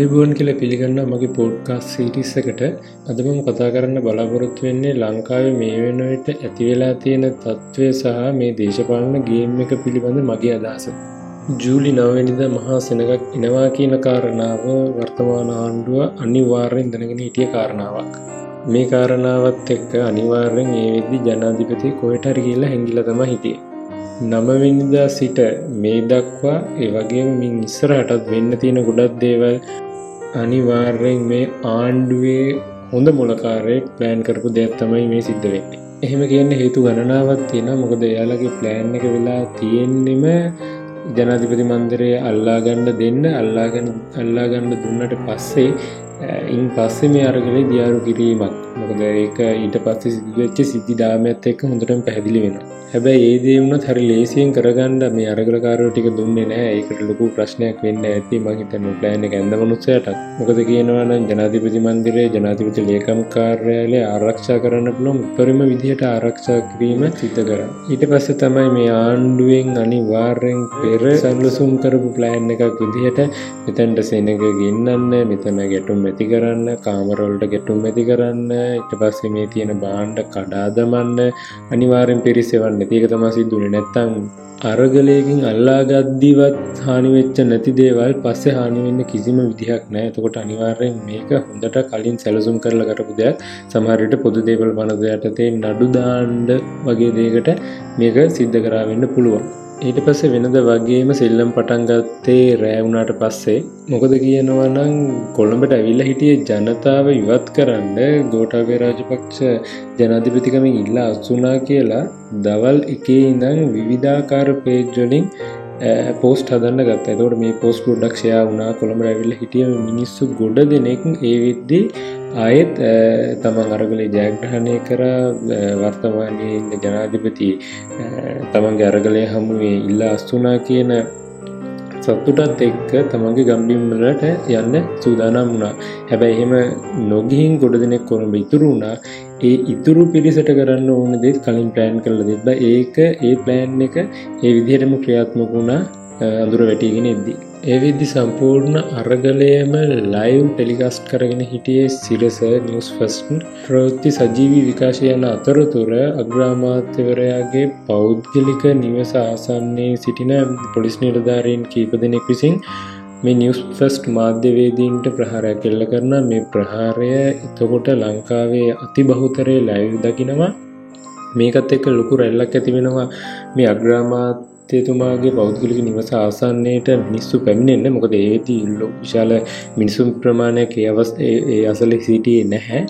ආයුබෝන් කියල පිළිගන්න මගේ පෝඩ්කාස් සිටිස් එකට අදමම කතා කරන්න බලාපොරොත්තු වෙන්නේ ලංකාවේ මේ වෙනවිට ඇතිවෙලා තියෙන තත්ත්වය සහ මේ දේශපාලන ගේම් එක පිළිබඳ මගේ අදහස. ජූලි නවනිද මහා සෙනගක් එනවා කියන කාරණාව වර්තමාන ආණ්ඩුව අනිවාර්යෙන් දැනගෙන හිටිය කාරණාවක්. මේ කාරණාවත් එක්ක අනිවාර්යෙන් ඒ වෙද්දි ජනාධිපති කොයටරි කියලා හැඟිල තම හිටිය. නමවිනිදා සිට මේ දක්වා ඒවගේ මින් ඉස්සරහටත් වෙන්න තියෙන ගොඩක් දේවල් අනිවාර්යෙන් මේ ආණ්ඩුවේ හොඳ මොලකාරයෙක් ප්ලෑන් කරපු දෙයක් තමයි මේ සිද්ධ වෙන්නේ. එහෙම කියන්න හේතු ගණනාවත් තියෙන මොකද එයාලගේ ප්ලෑන් එක වෙලා තියෙන්නෙම ජනාධිපති මන්දරය අල්ලාගණ්ඩ දෙන්න අල්ලාගන්න අල්ලාගණ්ඩ දුන්නට පස්සේ ඉන් පස්සේ මේ අරගලේ දියාරු කිරීමක්. මොකද ඒක ඊට පස්සේ සිදුවච්ච සිද්ධිධාමඇත් එක්ක හොඳටම පැදිලි වෙන හැබැයි ඒදේ වුණත් හරි ලේසියෙන් කරගන්න මේ අරගලකාරෝ ටික දුන්නේ නෑ ඒකට ලොකු ප්‍රශ්නයක් වෙන්න ඇති. මහිතන ප්ලෑන ඇඳ මනුස්සයටත්. මොකද කියනවන ජනාධිපති මන්දිරේ ජනාධිපති ලේකම් කාර්යාලය ආරක්ෂා කරන්න පුළොම් උපරිම විදිහට ආරක්ෂා කිරීම සිත කර. ඊට පස්ස තමයි මේ ආණ්ඩුවෙන් අනිවාර්යෙන් පෙර සල්ලසුම් කරපු ප්ලෑන් එකක් විදිහට මෙතැන්ට සෙනක ගෙන්න්න මෙතන ගැටුම් ඇති කරන්න කාමරවලට ගැටුම් ඇති කරන්න ඉට පස්සේ මේ තියෙන බාණ්ඩ කඩාදමන්න අනිවාරෙන් පිරිසෙවන්න. ඒක තම සිදුන නැත්තං අරගලයකින් අල්ලාගද්දිවත් හානිවෙච්ච නැති දේවල් පස්සේ හානිවෙන්න කිසිම විදිහක් නෑ එතකොට අනිවාර්යෙන් මේක හොඳට කලින් සැලසුම් කරල කරපු දෙයක්. සමහරයට පොදු දේවල් පනදයටතේ නඩුදාන්ඩ වගේ දේකට මේක සිද්ධ කරාවෙන්න පුළුවන්. ඊට පස්සේ වෙනද වගේම සෙල්ලම් පටන්ගත්තේ රෑවුණට පස්සේ. මොකද කියනවනං කොළඹට ඇවිල්ල හිටිය ජනතාව ඉවත් කරන්න ගෝටාවේ රාජපක්ෂ ජනාධිපතිකමින් ඉල්ලා අස්සුනා කියලා දවල් එකේ ඉඳං විවිධාකාර පේජ්ජොලින් පෝස්ට හදන්න ගත්ත. තවට මේ පෝස් ඩක්ෂයා වුණා. කොළඹ ඇවිල්ල හිටිය මිනිස්සු ගොඩ දෙනෙක් ඒවිද්දී ආයෙත් තමන් අරගලේ ජයග්‍රහණය කර වර්තමානය ඉන්න ජනාධිපති තමන්ගේ අරගලය හමුවේ ඉල්ලා අස්තුනා කියන සත්තුටත් එක්ක තමන්ගේ ගම්බිම්මලට යන්න සූදානම් වුණා. හැබැයි එහෙම නොගිහින් ගොඩ දෙනෙක් කොළඹ ඉතුරු වුණා. ඒ ඉතුරු පිරිසට කරන්න ඕන දෙත් කලින් ප්ලෑන් කරල දෙබ ඒක ඒ ප්ලෑන් එක ඒ විදිහටම ක්‍රියාත්මක වුණා අඳුර වැටිගෙන එද්දී. ඒවිදදි සම්පූර්ණ අරගලයම ලයිව් ටෙලිගස්ට් කරගෙන හිටියේ සිරස නිියස් ෆස්ටන් ප්‍රවෘත්ති සජීවී විකාශය යන අතරතුර අග්‍රාමාත්‍යවරයාගේ පෞද්ගලික නිවස ආසන්නේ සිටින පොලිස් නිලධාරීන් කීප දෙනෙක් විසින් මේ නිියස් ෆස්ට් මාධ්‍යවේදීන්ට ප්‍රහාරය කෙල්ල කරන මේ ප්‍රහාරය එතකොට ලංකාවේ අති බහුතරය ලැව් දකිනවා. මේකත් එක්ක ලොකු රැල්ලක් ඇති වෙනවා. මේ අග්‍රාමාත් තේතුමාගේ පෞද්ගලික නිවස ආසන්නයට මිනිස්සු පැමිණෙන්න. මොකද ඒති ඉල්ලො විශාල මිනිසුම් ප්‍රමාණයක් ඒවස් ඒ අසල සිටියේ නැහැ.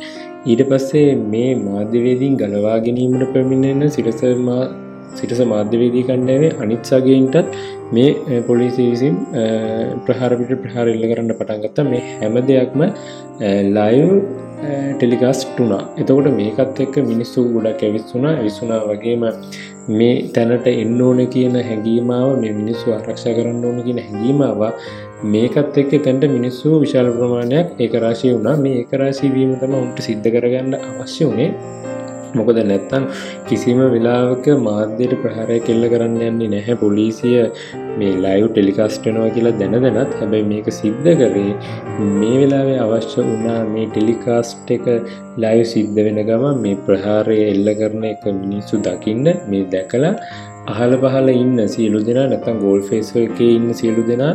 ඊට පස්සේ මේ මාධ්‍යවේදීන් ගලවා ගැනීමට පැමිණෙන සිරසමා සිටස මාධ්‍යවේදී කණ්ඩෑවේ අනිත්සාගේන්ටත් මේ පොලිසි විසින් ප්‍රහාරපිට ප්‍රහාර එල්ල කරන්න පටන්ගත්ත මේ හැම දෙයක්ම ලයිව් ටෙලිකාස්ට් වුනා එතකොට මේකත් එක්ක මිනිස්සු ගොඩක් ඇවිස්සුනා විසුනා වගේම මේ තැනට එන්න ඕන කියන හැඟීමාව මේ මිනිස්සු ආරක්ෂා කරන්න ඕන කියන හැඟීමාව මේකත් එක්ක තැන්ට මිනිස්සු විශාල ප්‍රමාණයක් ඒකරාශය වුණා. මේ ඒකරාශී වීම තම උන්ට සිද්ධ කරගන්න අවශ්‍ය වනේ මොකද නැත්තම් කිසිම වෙලාවක මාධ්‍යයට ප්‍රහාරය කෙල්ල කරන්න යන්නේ නැහැ. පොලිසිය මේ ලයිව් ටෙලිකාස්ටනවා කියලා දැන දැනත් හැබැයි මේක සිද්ධ කරේ මේ වෙලාවේ අවශ්‍ය වනා මේ ටෙලිකාස්ට් එක ලයිව් සිද්ධ වෙන ගම මේ ප්‍රහාරය එල්ල කරන එක මිනිස්සු දකින්න මේ දැකලා අහල පහල ඉන්න සියලු දෙනා නැතම් ගෝල් ෆේස්ක ඉන්න සියලු දෙනා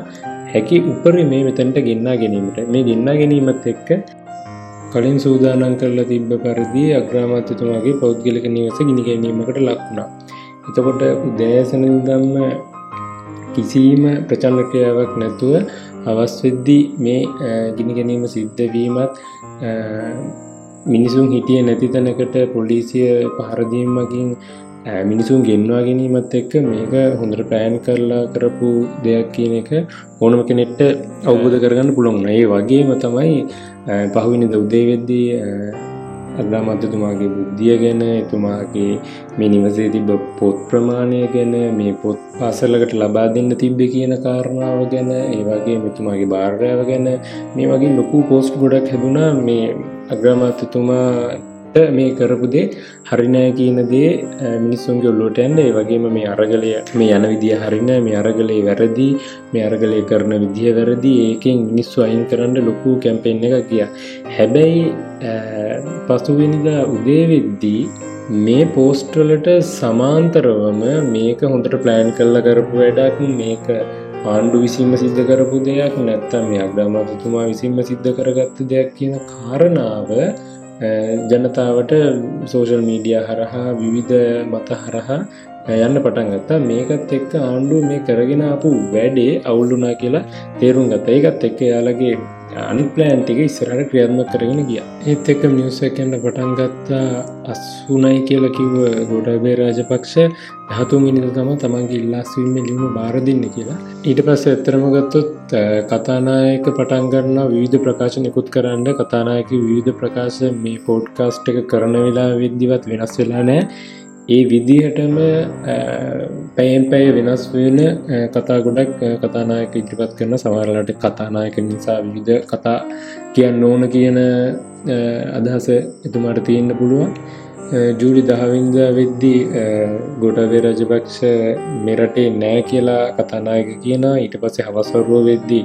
හැකි උපර මේ මෙතැන්ට ගෙන්න්නා ගැනීමට. මේ ගෙන්න්නා ගැනීමත් එක්ක කලින් සූදානන් කරලා තිබ්බ පරිදි අග්‍රාමාත්‍යතුමාගේ පෞද්ගලික නිවස ගිනි ගැනීමකට ලක්වුණා. එතකොට උදෑසනදම්ම කිසිීම ප්‍රචන්නක්‍රියාවක් නැතුව අවස්වෙද්දී මේ ගිනි ගැනීම සිද්ධවීමත් මිනිසුන් හිටිය නැති තැනකට පොලිසිය පහරදීමකින් මිනිසුන් ගෙන්වා ගැනීමත් එක්ක මේක හොඳට පෑන් කරලා කරපු දෙයක් කියන එක ඕනම කෙනෙට්ට අවබෝධ කරගන්න පුළොන්න ඒ වගේම තමයි පහුවිනිද උදේවෙද්දී අග්‍රාමත්‍යතුමාගේ බුද්ධිය ගැන එතුමාගේ මේ නිවසේ තිබ පොත් ප්‍රමාණය ගැන මේ පොත් පාසලකට ලබා දෙන්න තිබ්බ කියන කාරණාව ගැන ඒවගේ මෙතුමාගේ භාර්යාව ගැන මේ වගේ ලොකු පෝස්ට් ගොඩක් හැදුනා. මේ අග්‍රාමාත්‍යතුමා මේ කරපුදේ හරිනෑ කියන දේ මිනිස්සුන්ගේ ඔල්ලෝට ඇන්න ඒ වගේම මේ අරගලය මේ යන විදිිය හරින මේ අරගලේ වැරදි මේ අරගලය කරන විදිහ වැරදි. ඒකෙන් මිනිස්සු අයින් කරන්න ලොකු කැම්පෙන් එක කිය හැබැයි පසුවෙනිදා උදේවෙද්දී මේ පෝස්ටලට සමාන්තරවම මේක හොඳට ප්ලෑන් කල්ල කරපු වැඩක් මේක ආණ්ඩු විසින්ම සිද්ධ කරපු දෙයක් නැත්තම් මේ අග්‍රාමාතතුමා විසින්ම සිද්ධ කරගත්ත දෙයක් කියන කාරණාව ජනතාවට සෝෂල් මීඩිය හරහා විවිධ මත හරහා යන්න පටන් ගත්තා. මේකත් එක්ක ආණ්ඩුව මේ කරගෙන අපපු වැඩේ අවුල්ලුනා කියලා තේරුම් ගත ඒකත් එක්ක යාලගේ අනි ප්ලෑන්ටික ඉස්සරට ක්‍රියාත්ම කරගෙන ගිය. ඒත් එක නිවසකන්න පටන් ගත්තා අස්සුනයි කියලා කිව්ව ගොඩබේ රාජපක්ෂ දහතු මිනිද තම තමන්ගේ ඉල්ලාස්වීම ලිම බාරදින්න කියලා. ඊට පස්ස ඇත්තරම ගත්තොත් කතානායක පටන්ගන්න විවිධ ප්‍රකාශ නිකුත් කරන්න. කතානායක විවිධ ප්‍රකාශ මේ පෝඩ්කාස්ට් එක කරන වෙලා විද්දිවත් වෙනස් වෙලා නෑ ඒ විදිහටම පැයෙන් පැය වෙනස් වෙන කතා ගොඩක් කතානායක ඉදිරිපත් කරන සමරලට කතානායක නිසා විවිධ කතා කියන්න ඕන කියන අදහස එතුමාට තියෙන්න්න පුළුවන්. ජූලි දහවින්ද වෙද්දී ගොඩවේ රජපක්ෂ මෙරටේ නෑ කියලා කතානායක කියන ඊට පස්සේ හවස්වරුව වෙද්දී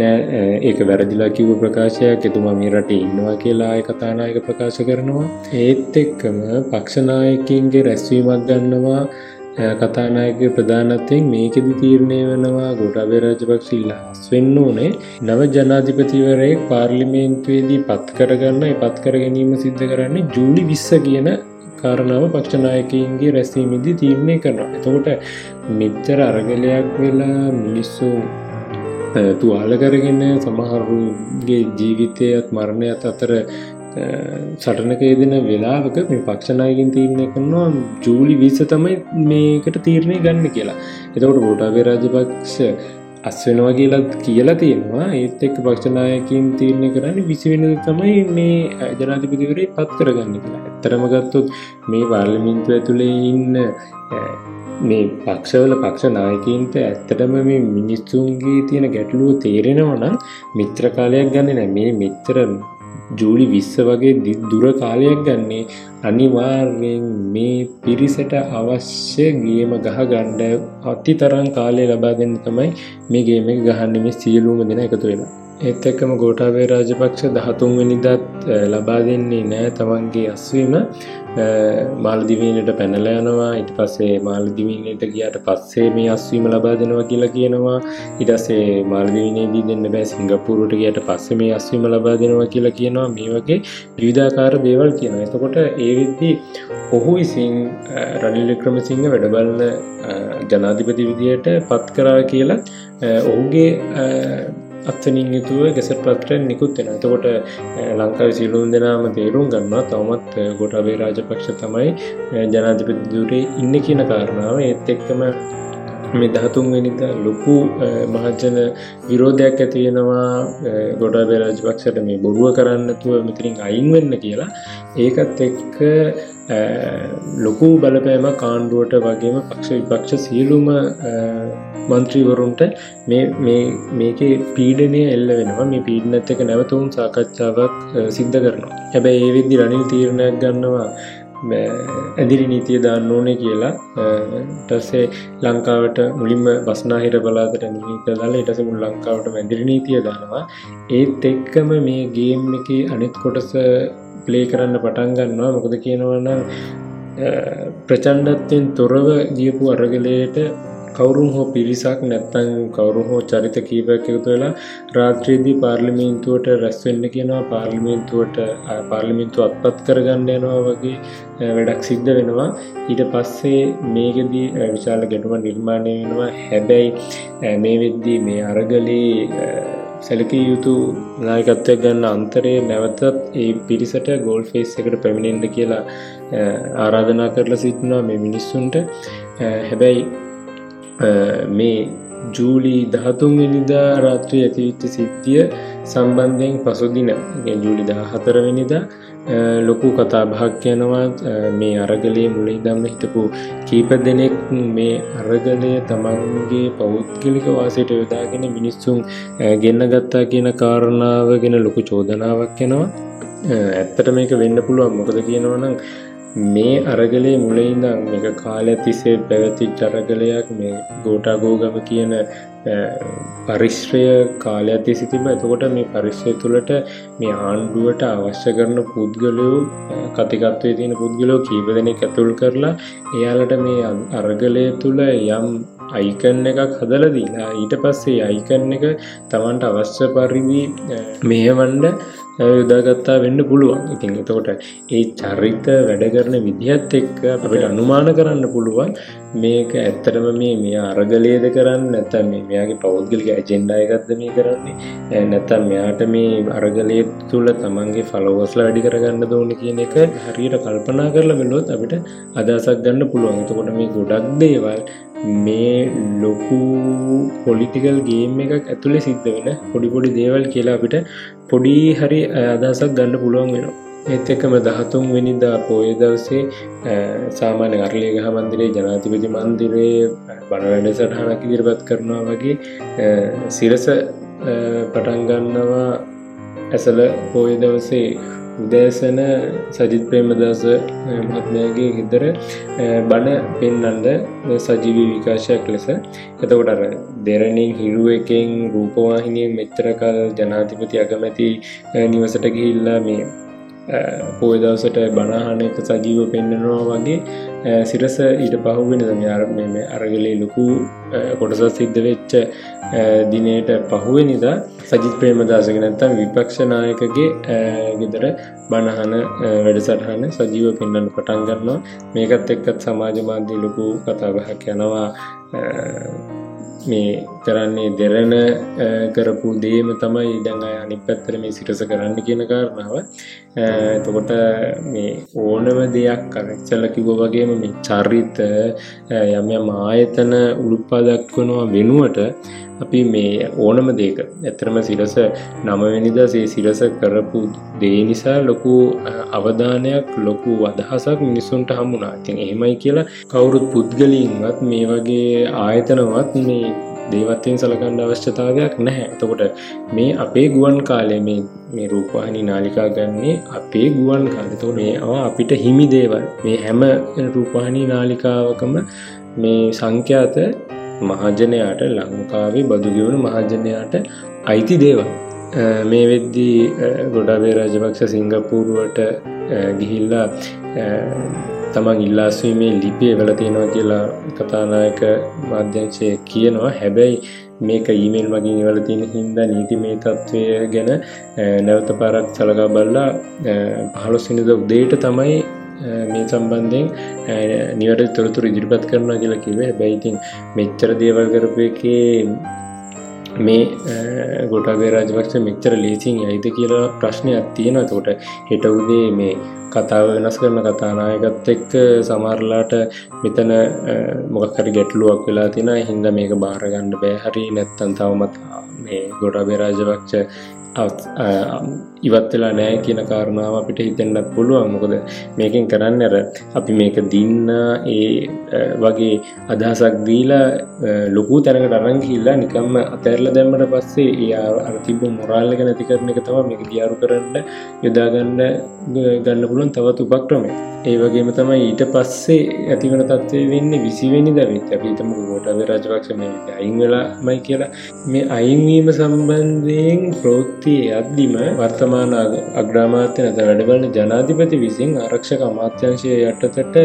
නෑ ඒක වැරදිලා කිව්ව ප්‍රකාශයක්. එතුමා මේ රටේ ඉන්නවා කියලා කතානායක ප්‍රකාශ කරනවා. ඒත් එක්කම පක්ෂනායකින්ගේ රැස්වීමක් ගන්නවා. කතානායක ප්‍රධානත්වයෙන් මේකෙදි තීරණය වෙනවා ගොටාබේ රාජපක්ෂීලා හස් වෙන්න ඕනේ. නව ජනාධිපතිවරයෙක් පාර්ලිමේන්තුවේදී පත් කරගන්න පත් කර ගැනීම සිද්ධ කරන්නේ ජූලි විස්ස කියන කාරණාව පක්ෂනායකන්ගේ රැස්වීමදි තීරණය කරනවා. එතකොට මිත්තර අරගලයක් වෙලා මිනිස්සු තුවාල කරගෙන සමහරුගේ ජීවිතයත් මරණයත් අතර සටනක යෙදෙන වෙලාවක මේ පක්ෂණයකින් තීරණය කරනවා ජූලි විස තමයි මේකට තීරණය ගන්න කියලා. එතකොට බෝටාවේ රාජපක්ෂ අස්වෙනවා කියලත් කියලා තියෙනවා. ඒත් එක් පක්ෂනායකින් තීරණය කරන්න විසිවෙන තමයි මේ ජනාතිපතිවරේ පත් කරගන්න කියලා. ඇත්තරම ගත්තොත් මේ පාර්ලිමින්තුව ඇතුළේ ඉන්න මේ පක්ෂවල පක්ෂ නායකන්ට ඇත්තටම මේ මිනිස්සුන්ගේ තියෙන ගැටලුව තේරෙනවනම් මිත්‍ර කාලයක් ගන්න නෑ මේ මිත්‍ර ජූලි විස්ස වගේ දුර කාලයක් ගන්නේ අනිවාර්යෙන් මේ පිරිසට අවශ්‍ය ගේම ගහ ගණ්ඩ අති තරන් කාලය ලබා දෙන්න තමයි මේ ගේම ගහන්න මේ සියලූම දෙන එකතු වෙලා. ඒත් එක්කම ගෝටාවේ රාජපක්ෂ දහතුන්වනිදත් ලබා දෙන්නේ නෑ. තමන්ගේ අස්වීම මාල්දිවීනට පැනල යනවා. ඉට පස්සේ මාල්දිවීනයට ගියට පස්සේ මේ අස්වීම ලබා දෙනවා කියලා කියනවා. ඉටසේ මාල්දිවිනේදී දෙන්න බෑ. සිංගපුරට ගයට පස්සේ මේ අස්වීම ලබා දෙනවා කියලා කියනවා. මේ වගේ විවිධාකාර දේවල් කියන එතකොට ඒවිද්දී ඔහු ඉසින් රනිල් ක්‍රමසිංහ වැඩබලන ජනාධිපති විදියට පත් කරා කියලා ඔහුගේ අත්වනින් යුතුව ගෙසට පත්‍රයෙන් නිකුත් වෙන එතකොට ලංකාව සිලුන් දෙනාම තේරුම් ගන්නවා තවමත් ගොටාවේ රාජපක්ෂ තමයි ජනාධිපතිදුරේ ඉන්න කියන කාරණාව. ඒත් එක්කම මේ දහතුන් වෙනිද ලොකු මහජන විරෝධයක් ඇතිවෙනවා ගොඩාබේ රජපක්ෂට මේ බොරුව කරන්නතුව මෙතිරින් අයින් වෙන්න කියලා. ඒකත් එක්ක ලොකු බලපෑම කාණ්ඩුවට වගේම පක්ෂ විපක්ෂ සියලුම මන්ත්‍රීවරුන්ට මේක පීඩනය එල්ල වෙනවා. මේ පීඩනත් එක නැවතුම් සාකච්ඡාවක් සිද්ධ කරනවා. හැබැයි ඒවිදදි රනිල් තීරණයක් ගන්නවා ඇදිරි නීතිය දාන්න ඕනේ කියලා. ටස්සේ ලංකාවට මුලින්ම බස්නාහිර බලාතට නිීත දාලා ඉටස මුල් ලංකාවට මැදිරි නීතිය දානවා. ඒත් එක්කම මේ ගේම් එක අනිත් කොටස ප්ලේ කරන්න පටන් ගන්නවා. මොකද කියනවන්න ප්‍රචන්්ඩත්වෙන් තොරව ගියපු අරගලයට කවරුන් හෝ පිරිසක් නැත්තං කවරු හෝ චරිත කීපයක් එකතු වෙලා රාත්‍රයේදී පාර්ලිමේන්තුවට රැස්වෙන්න කියනවා. පාර්ලිමේන්තුවට පාර්ලිමින්තු අත්පත් කරගන්න යනවා වගේ වැඩක් සිද්ධ වෙනවා. ඊට පස්සේ මේකදී විශාල ගැටුම නිර්මාණය වෙනවා. හැබැයි මේ වෙද්දී මේ අරගලේ සැලකී යුතු නායකත්වයක් ගන්න අන්තරයේ නැවතත් ඒ පිරිසට ගෝල් ෆේස් එකට පැමිණෙන්ට කියලා ආරාධනා කරලා සිටිනවා මේ මිනිස්සුන්ට. හැබැයි මේ ජූලි දහතුන් වෙනිදා රාත්‍රී ඇතිවිච්ච සිද්ධිය සම්බන්ධයෙන් පසුදින ජුලි දා හතරවෙනිද ලොකු කතා භාක් යනවා මේ අරගලයේ මුලින් දම්ම හිතපු කීප දෙනෙක් මේ අරගලය තමන්ගේ පෞද්ගලික වාසයට යොදාගෙන මිනිස්සුන් ගෙන්න්න ගත්තා කියන කාරණාව ගෙන ලොකු චෝදනාවක් යනවා ඇත්තට මේක වෙන්න පුළුවන්. මොකද කියනවනම් මේ අරගලේ මුලයිඉඳම් එක කාල තිසේ පැවැති චරගලයක් මේ ගෝටාගෝගම කියන පරිශ්‍රය කාලයක් තිසි තිබ එතකොට මේ පරිශ්‍රය තුළට මේ ආණ්ඩුවට අවශ්‍ය කරන පුද්ගලයෝ කතිකත්වය තියෙන පුද්ගලෝ කීප දෙනෙක් ඇතුල් කරලා එයාලට මේ අරගලය තුළ යම් අයිකන්න එකක් හදල දීලා ඊට පස්සේ අයිකන්න එක තමන්ට අවශ්‍ය පරිදි මේවන්ඩ යොදාගත්තා වෙන්න පුළුවන්. ඉතින් එතකොට ඒ චරිත වැඩ කරන විදිහත් එක්ක අපිට අනුමාන කරන්න පුළුවන්. මේක ඇත්තටම මේ මේ අරගලයද කරන්න නැතම් මේ මෙයාගේ පෞද්ගලික ඇජෙන්ඩායගත්ද මේ කරන්නේ? නැතම් මෙයාට මේ අරගලය තුළ තමන්ගේ ෆලෝවස්ල වැඩි කරගන්න දෝන කියන එක හරියට කල්පනා කරලා වෙලොත් අපිට අදසක් ගන්න පුළුවන්. එතකොට මේ ගොඩක් දේවල් මේ ලොකු පොලිටිකල් ගේම් එකක් ඇතුළේ සිද්ධ වෙන පොඩිපොඩි දේවල් කියලා අපිට පොඩි හරි අදසක් ගන්න පුළුවන් වෙනවා. ඒත් එකම දහතුන් වෙනිදා පෝය දවසේ සාමාන්‍ය අරලිය ගහ මන්දිරේ ජනාතිපති මන්දිරේ බණවැඩ සටහනක් ඉදිරිපත් කරනවා වගේ සිරස පටන්ගන්නවා ඇසල පෝය දවසේ උදෑසන සජිත් ප්‍රේමදස මහත්මයගේ හිදර බණ පෙන්නන්ඩ සජීවී විකාශයක් ලෙස. එතකොට අර දෙරණින් හිරුව එකෙන් රූපවාහිනය මෙච්චරකල් ජනාතිපති අගමැති නිවසට ගිහිල්ලා මේ පෝයදවසට බණහන එක සජීව පෙන්න්නනවා වගේ සිරස ඊට පහුවෙන දමයාර මේ අරගලේ ලොකු කොටසත් සිද්ධ වෙච්ච දිනයට පහුවනිදා සජිත් ප්‍රේමදාසක නැත්තම් විපක්ෂනායකගේ ගෙදර බණහන වැඩසටහන සජීව පෙන්න්නන්න පටන් ගන්නවා. මේකත් එක්කත් සමාජ මාධ්‍ය ලොකු කතාබහක් යනවා. මේ කරන්නේ දෙරණ කරපු දේම තමයි ඉඩඟ අනි පැත්තර මේ සිටස කරන්න කියන කාරණාව. එතකොට මේ ඕනම දෙයක් කරක්චල්ල කිවෝ වගේම මේ චරිත යම ආයතන උළුප්පා දක්වනවා වෙනුවට අපි මේ ඕනම දේක ඇතරම සිරස නමවැනිද සේ සිරස කරපු දේ නිසා ලොකු අවධානයක් ලොකු අදහසක් මිනිස්සුන්ට හමුණා තින් එහෙමයි කියලා කවුරුත් පුද්ගලින්වත් මේ වගේ ආයතනවත් මේ දේවත්වයෙන් සලකණ්ඩ අවශ්‍යතාවයක් නැහැ. එතකොට මේ අපේ ගුවන් කාලය මේ මේ රූපවාහිනි නාලිකා ගන්නේ අපේ ගුවන් කාලතෝ මේවා අපිට හිමි දේවල් මේ හැම රූපවාහිනි නාලිකාවකම මේ සංඛ්‍යාත මහජනයාට ලංකාවේ බදුගවුණු මහජනයාට අයිති දේවල්. මේ වෙද්දී ගොඩාවේ රජපක්ෂ සිංගපූරුවට ගිහිල්ලා තමන් ඉල්ලාස්වීමේ ලිපිය වෙල තියෙනවා කියලා කතානායක මාධ්‍යංශය කියනවා. හැබැයි මේක ඊමේල් මගින් වල තියෙන හින්දා නීති මේ තත්ත්වය ගැන නැවත පරක් සලකා බල්ලා පහළොස්සිනිද උදේට තමයි මේ සම්බන්ධයෙන් නිවට තොරතුර ඉදිරිපත් කරනවා කියලා කිව හැබැයිතින් මෙච්චර දේවල් කරපු එකේ මේ ගොටාගේ රාජපක්ෂ මෙච්චර ලේසින් ඇයිද කියලා ප්‍රශ්නයක් තියෙන තෝට හෙට උදේ මේ කතාව වෙනස් කරන කතානායකත් එක්ක සමරලාට මෙතන මොකක්කරි ගැටලුවක් වෙලා තින හින්ද මේක බාරගණ්ඩ බෑහරි නැත්තන් තවමත් මේ ගොඩාබේ රාජපක්ෂ ඉවත් වෙලා නෑ කියන කාරණාව අපිට හිතෙන්න්නත් පුළුවන්. මොකද මේකෙන් කරන්න ඇර අපි මේක දින්න ඒ වගේ අදහසක් දීලා ලොකු තැනකට අරංගිල්ලා නිකම්ම අතැරල දැම්මට පස්සේ ඒ අරතිබ මොරාල්ලක නැති කරන එක තම මේක දියාරු කරන්න යොදාගන්න ගන්න පුළුවන් තවත් උපක්‍රමය ඒ වගේම තමයි ඊට පස්සේ ඇතිවන තත්වය වෙන්න විසිවෙනි දවෙත්. අපිතම ගෝටව රජපක්ෂම අයින් වෙලා මයි කියලා. මේ අයින්වීම සම්බන්ධයෙන් ප්‍රෝත්තිය අද්දිම වර්තමාන අග්‍රාමාත්‍ය නැත වැඩබලන ජනාධිපති විසින් ආරක්ෂක අමාත්‍යංශය යටතට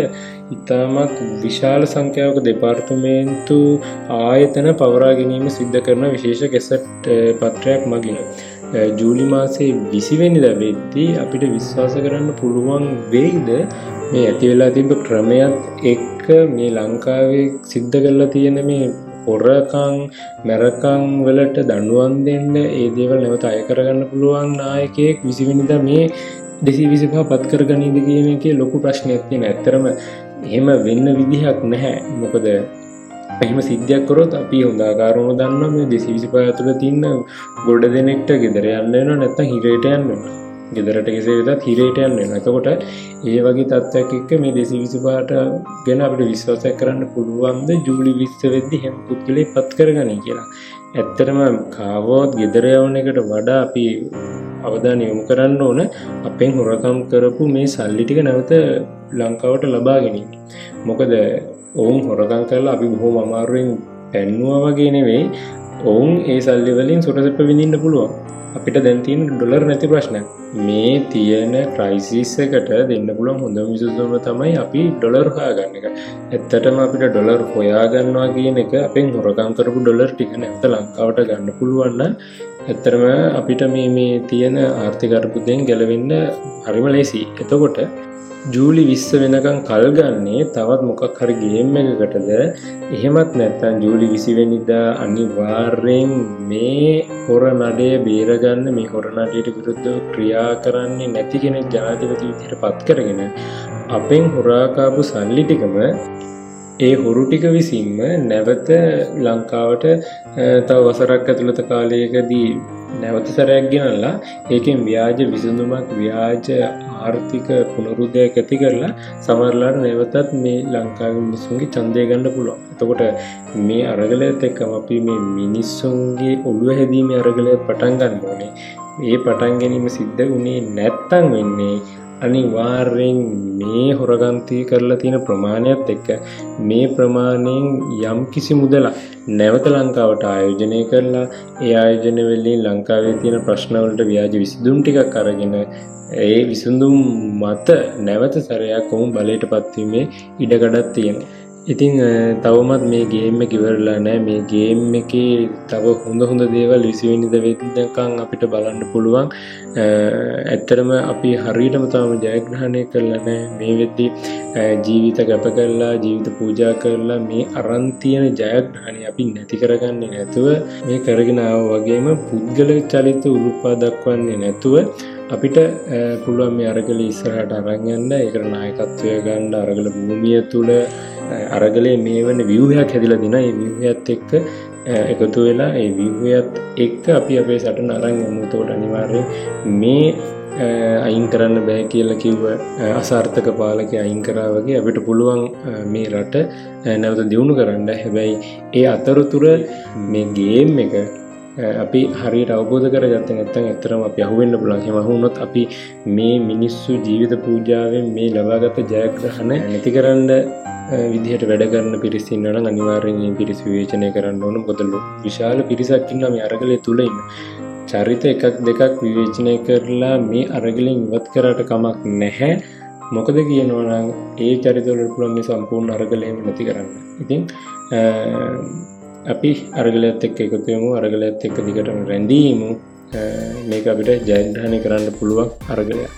ඉතාමත් විශාල සංඛ්‍යාවක දෙපාර්තමේන්තු ආයතන පවරා ගැනීම සිද්ධ කරන විශේෂ කෙසට් පත්‍රයක් මගින. ජූලි මාසේ විසිවෙනිද වෙද්දී අපිට විශ්වාස කරන්න පුළුවන් වෙයිද මේ ඇති වෙලා තිබ ක්‍රමයක් එක්ක මේ ලංකාවේ සිද්ධ කරලා තියෙන මේ හොරකං මැරකං වලට දඩුවන් දෙන්න ඒ දේවල් නැවත අය කරගන්න පුළුවන් නායකයෙක් විසිවිනිද? මේ දෙසි විසිපා පත් කර ගනීද කියන එක ලොකු ප්‍රශ්නයක් තියෙන ඇත්තරම එහෙම වෙන්න විදිහක් නැහැ. මොකද එහෙම සිද්ධයක් කරොත් අපි හොඳාකාරුණු දන්න මේ දෙසිවිසි පාතුළ තින්න ගොඩ දෙනෙක්ට ගෙදර යන්න වෙන නැත්තම් හිරේට යන්න ගෙදරට කෙසේ වෙතත් හිරේට යන්න වෙන එතකොට ඒ වගේ තත්ත්වයක් එක්ක මේ දෙසි විසි පාට ගැන අපට විශ්වාසයක් කරන්න පුළුවන්ද? ජූලි විස්ස වෙද්දි හැම පුද්ගලේ පත් කරගන කියලා. ඇත්තටම කාවෝත් ගෙදර යවන එකට වඩා අපි අවධාන යොමු කරන්න ඕන අපෙන් හොරකම් කරපු මේ සල්ලි ටික නැවත ලංකාවට ලබා ගැනීම. මොකද ඔවුන් හොරකං කරලා අපි බොහෝ අමාරුවෙන් පැන්නුව වගේ නෙවෙයි. ඔවුන් ඒ සල්ලි වලින් සුටසප විඳින්න පුළුවන්. අපිට දැන්තින් ඩොලර් නැති ප්‍රශ්න මේ තියෙන ක්‍රයිසිස් එකට දෙන්න පුළුවන් හොඳ විසුදුම තමයි අපි ඩොලර් හාගන්න එක. ඇත්තටම අපිට ඩොලර් හොයාගන්නවා කියන එක අපෙන් හොරකං කරපු ඩොලර් ටික නැවත ලංකාවට ගන්න පුළුවන්න ඇත්තරම අපිට මේ මේ තියෙන ආර්ථිකරපුදෙන් ගැලවෙන්න හරිම ලේසි. එතකොට ජූලි විස්ස වෙනකං කල් ගන්නේ තවත් මොකක් හරි ගේම් එකකටද? එහෙමත් නැත්තන් ජූලි විසිවෙනිදා අනිවාර්යෙන් මේ හොර නඩේ බේරගන්න මේ හොර නඩයට විරුද්ධ ක්‍රියා කරන්නේ නැති කෙනෙක් ජනාධිපති විදිහට පත් කරගෙන අපෙන් හොරාකාපු සල්ලි ටිකම ඒ හොරු ටික විසින්ම නැවත ලංකාවට තව වසරක් ඇතුළත කාලයකදී නැවත සැරයක් ගෙනල්ලා ඒකෙන් ව්‍යාජ විසඳුමක් ව්‍යාජ ආර්ථික පුනරුදයක් ඇති කරලා සමරලාට නැවතත් මේ ලංකාව මිනිස්සුන්ගේ චන්දය ගන්න පුළුවන්. එතකොට මේ අරගලයත් එක්කම අපි මේ මිනිස්සුන්ගේ ඔළුව හැදීම අරගලය පටන් ගන්න ඕනේ. ඒ පටන් ගැනීම සිද්ධ වුණේ නැත්තං වෙන්නේ අනිවාර්යෙන් මේ හොරගන්තය කරලා තියෙන ප්‍රමාණයක් එක්ක මේ ප්‍රමාණයෙන් යම් කිසි මුදලා නැවත ලංකාවට ආයෝජනය කරලා ඒ ආයෝජන වෙල්ලින් ලංකාවේ තියෙන ප්‍රශ්නවලට ව්‍යාජ විසිදුම් ටිකක් අරගෙන ඒ විසුඳුම් මත නැවත සැරයක් ඔවුන් බලයට පත්වීමේ ඉඩකඩත් තියෙන ඉතිං තවමත් මේ ගේම්ම කිවරලා නෑ. මේ ගේම් එක තව හොඳ හොඳ දේවල් විසිවෙනිද වෙදකං අපිට බලන්න පුළුවන්. ඇත්තරම අපි හරිටම තම ජයග්‍රහණය කරලනෑ මේ වෙද්දි ජීවිත ගැප කරලා ජීවිත පූජා කරලා මේ අරන්තියන ජයග්‍රහණය අපි නැති කරගන්නේ නැතුව මේ කරගෙනාව වගේම පුද්ගල චලිත උරුපා දක්වන්නේ නැතුව අපිට පුළුවන් මේ අරගල ඉස්සරහට අරගන්න එකට නායකත්වය ගණ්ඩ අරගල භූමිය තුළ අරගලේ මේ වන වියහයක් හැදිල දින ඒ වියහත් එක්ක එකතු වෙලා ඒ විවහයත් එක්ක අපි අපේ සටන අරං යමුතෝට අනිවාර්ය මේ අයින් කරන්න බෑ කියල කිව්ව අසාර්ථක පාලක අයින් කරාවගේ අපිට පුළුවන් මේ රට නැවත දියුණු කරන්න. හැබැයි ඒ අතරතුර මේ ගේම් එක අපි හරි අවබෝධ කරගත්ත නැත්තන් ඇතරම අප යහුවෙන්න්න පුළන් මහුණොත් අපි මේ මිනිස්සු ජීවිත පූජාවෙන් මේ ලබාගත ජයග්‍රහණ නැති කරන්න විදිහට වැඩ කරන්න පිරිසින්නන අනිවාරයෙන් පිරිස් විවේචනය කරන්න ඕන. ගොදලු විශාල පිරිසක්කින්න මේ අරගලය තුළඉන්න චරිත එකක් දෙකක් විවේචනය කරලා මේ අරගලින් ඉවත් කරට කමක් නැහැ. මොකද කියනවනම් ඒ චරිතවලට පුළන්ගේ සම්පූර්ණ අරගලයම නැති කරන්න ඉතින් අපි අරගලත් එක් එකතුයමු අරගලත් එක්ක දිගටම රැඳීමු. මේක අපිට ජයග්‍රහණය කරන්න පුළුවන් අරගලයක්.